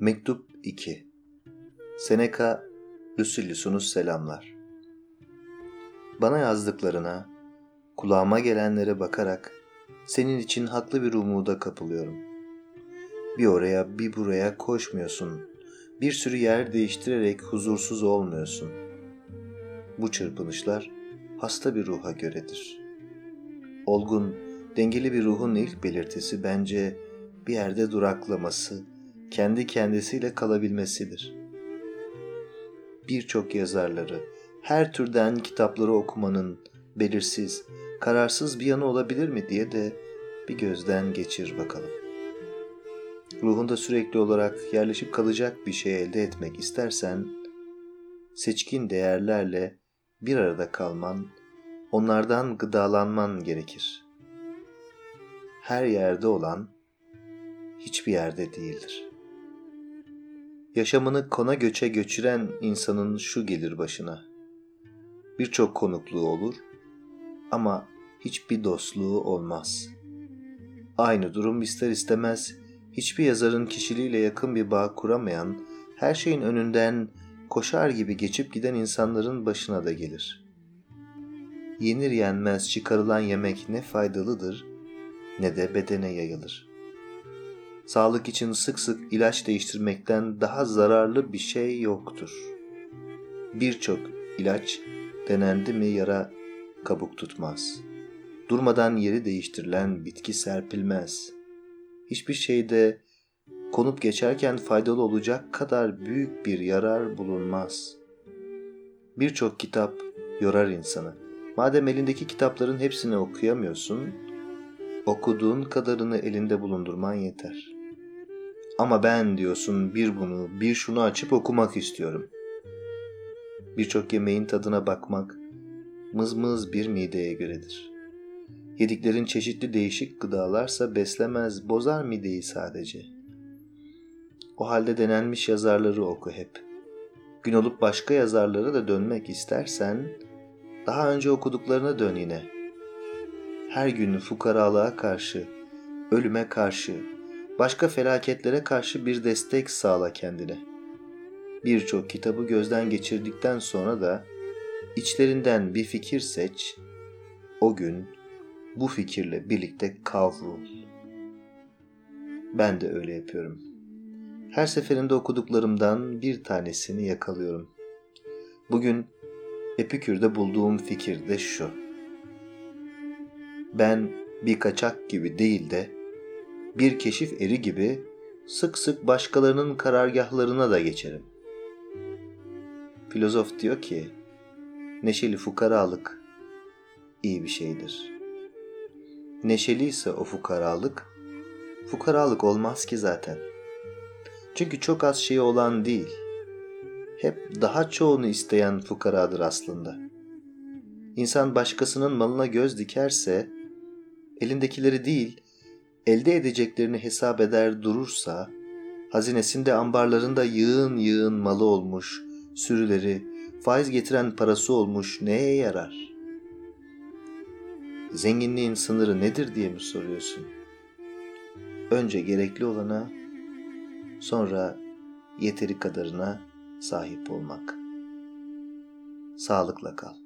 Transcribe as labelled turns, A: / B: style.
A: Mektup 2 Seneca Lucilius'unuz selamlar. Bana yazdıklarına, kulağıma gelenlere bakarak senin için haklı bir umuda kapılıyorum. Bir oraya bir buraya koşmuyorsun. Bir sürü yer değiştirerek huzursuz olmuyorsun. Bu çırpınışlar hasta bir ruha göredir. Olgun, dengeli bir ruhun ilk belirtisi bence bir yerde duraklaması, kendi kendisiyle kalabilmesidir. Birçok yazarları, her türden kitapları okumanın belirsiz, kararsız bir yanı olabilir mi diye de bir gözden geçir bakalım. Ruhunda sürekli olarak yerleşip kalacak bir şey elde etmek istersen, seçkin değerlerle bir arada kalman, onlardan gıdalanman gerekir. Her yerde olan hiçbir yerde değildir. Yaşamını kona göçe göçüren insanın şu gelir başına. Birçok konukluğu olur ama hiçbir dostluğu olmaz. Aynı durum ister istemez hiçbir yazarın kişiliğiyle yakın bir bağ kuramayan, her şeyin önünden koşar gibi geçip giden insanların başına da gelir. Yenir yenmez çıkarılan yemek ne faydalıdır ne de bedene yayılır sağlık için sık sık ilaç değiştirmekten daha zararlı bir şey yoktur. Birçok ilaç denendi mi yara kabuk tutmaz. Durmadan yeri değiştirilen bitki serpilmez. Hiçbir şeyde konup geçerken faydalı olacak kadar büyük bir yarar bulunmaz. Birçok kitap yorar insanı. Madem elindeki kitapların hepsini okuyamıyorsun, okuduğun kadarını elinde bulundurman yeter.'' Ama ben diyorsun bir bunu, bir şunu açıp okumak istiyorum. Birçok yemeğin tadına bakmak mızmız bir mideye göredir. Yediklerin çeşitli değişik gıdalarsa beslemez, bozar mideyi sadece. O halde denenmiş yazarları oku hep. Gün olup başka yazarlara da dönmek istersen, daha önce okuduklarına dön yine. Her gün fukaralığa karşı, ölüme karşı, başka felaketlere karşı bir destek sağla kendine. Birçok kitabı gözden geçirdikten sonra da içlerinden bir fikir seç, o gün bu fikirle birlikte kavrul. Ben de öyle yapıyorum. Her seferinde okuduklarımdan bir tanesini yakalıyorum. Bugün Epikür'de bulduğum fikir de şu. Ben bir kaçak gibi değil de bir keşif eri gibi sık sık başkalarının karargahlarına da geçerim. Filozof diyor ki, neşeli fukaralık iyi bir şeydir. Neşeli ise o fukaralık, fukaralık olmaz ki zaten. Çünkü çok az şey olan değil, hep daha çoğunu isteyen fukaradır aslında. İnsan başkasının malına göz dikerse, elindekileri değil, elde edeceklerini hesap eder durursa, hazinesinde ambarlarında yığın yığın malı olmuş, sürüleri, faiz getiren parası olmuş neye yarar? Zenginliğin sınırı nedir diye mi soruyorsun? Önce gerekli olana, sonra yeteri kadarına sahip olmak. Sağlıkla kal.